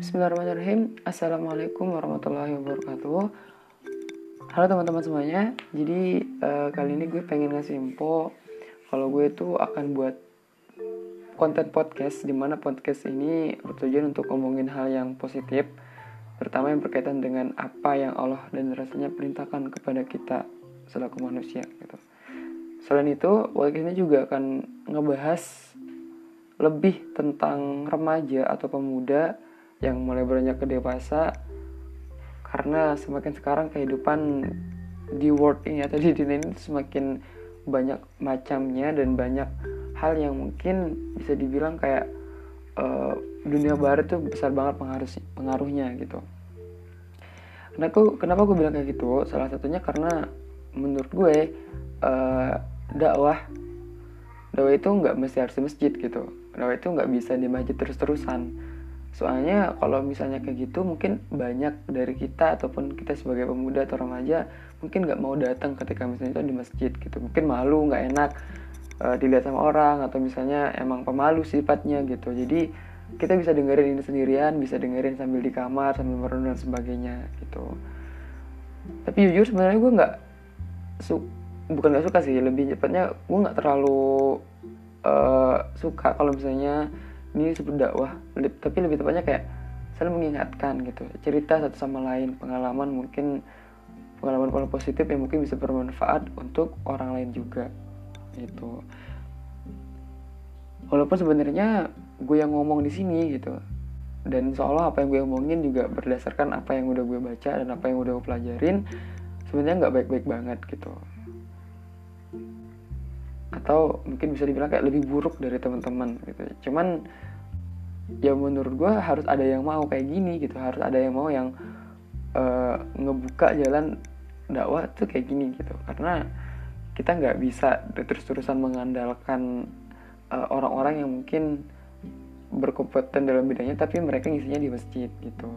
Bismillahirrahmanirrahim. Assalamualaikum warahmatullahi wabarakatuh. Halo teman-teman semuanya. Jadi uh, kali ini gue pengen ngasih info Kalau gue tuh akan buat konten podcast Di mana podcast ini bertujuan untuk ngomongin hal yang positif Pertama yang berkaitan dengan apa yang Allah dan rasanya perintahkan kepada kita Selaku manusia gitu. Selain itu, podcast ini juga akan ngebahas lebih tentang remaja atau pemuda yang mulai beranjak ke dewasa karena semakin sekarang kehidupan di world ini atau di dunia ini semakin banyak macamnya dan banyak hal yang mungkin bisa dibilang kayak uh, dunia barat tuh besar banget pengaruh pengaruhnya gitu. Kenapa aku kenapa aku bilang kayak gitu? Salah satunya karena menurut gue uh, dakwah dakwah itu nggak mesti harus di masjid gitu. Dakwah itu nggak bisa di masjid terus-terusan soalnya kalau misalnya kayak gitu mungkin banyak dari kita ataupun kita sebagai pemuda atau remaja mungkin nggak mau datang ketika misalnya itu di masjid gitu. Mungkin malu nggak enak uh, dilihat sama orang atau misalnya emang pemalu sifatnya gitu. Jadi kita bisa dengerin ini sendirian bisa dengerin sambil di kamar sambil merenung dan sebagainya gitu. Tapi jujur sebenarnya gue nggak su bukan nggak suka sih lebih cepatnya gue nggak terlalu uh, suka kalau misalnya ini disebut dakwah tapi lebih tepatnya kayak saling mengingatkan gitu cerita satu sama lain pengalaman mungkin pengalaman pengalaman positif yang mungkin bisa bermanfaat untuk orang lain juga itu walaupun sebenarnya gue yang ngomong di sini gitu dan seolah apa yang gue omongin juga berdasarkan apa yang udah gue baca dan apa yang udah gue pelajarin sebenarnya nggak baik-baik banget gitu atau mungkin bisa dibilang kayak lebih buruk dari teman-teman gitu. Cuman ya menurut gue harus ada yang mau kayak gini gitu. Harus ada yang mau yang uh, ngebuka jalan dakwah tuh kayak gini gitu. Karena kita nggak bisa terus-terusan mengandalkan eh, orang-orang yang mungkin berkompeten dalam bidangnya tapi mereka ngisinya di masjid gitu.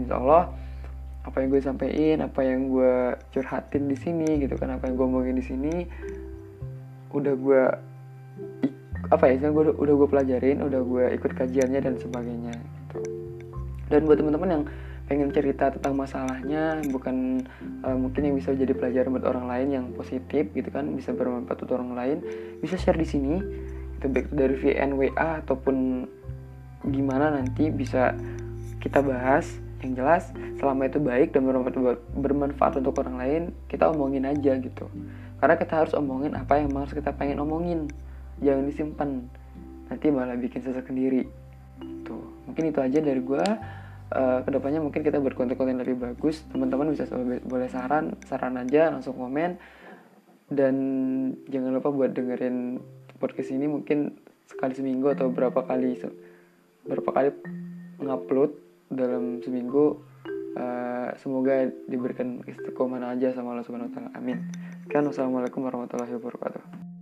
Insya Allah apa yang gue sampaikan apa yang gue curhatin di sini gitu kan apa yang gue omongin di sini udah gue apa ya gue udah, gue pelajarin udah gue ikut kajiannya dan sebagainya gitu. Dan buat teman-teman yang pengen cerita tentang masalahnya bukan uh, mungkin yang bisa jadi pelajaran buat orang lain yang positif gitu kan bisa bermanfaat untuk orang lain bisa share di sini itu baik dari VN WA ataupun gimana nanti bisa kita bahas yang jelas selama itu baik dan bermanfaat, bermanfaat untuk orang lain kita omongin aja gitu. Karena kita harus omongin apa yang harus kita pengen omongin. Jangan disimpan. Nanti malah bikin sesak sendiri. Tuh mungkin itu aja dari gue uh, ke depannya mungkin kita berkonten-konten lebih bagus. Teman-teman bisa boleh saran saran aja langsung komen. Dan jangan lupa buat dengerin podcast ini mungkin sekali seminggu atau berapa kali berapa kali ngupload dalam seminggu uh, semoga diberikan istiqomah aja sama Allah Subhanahu wa taala. Amin. Kan wassalamualaikum warahmatullahi wabarakatuh.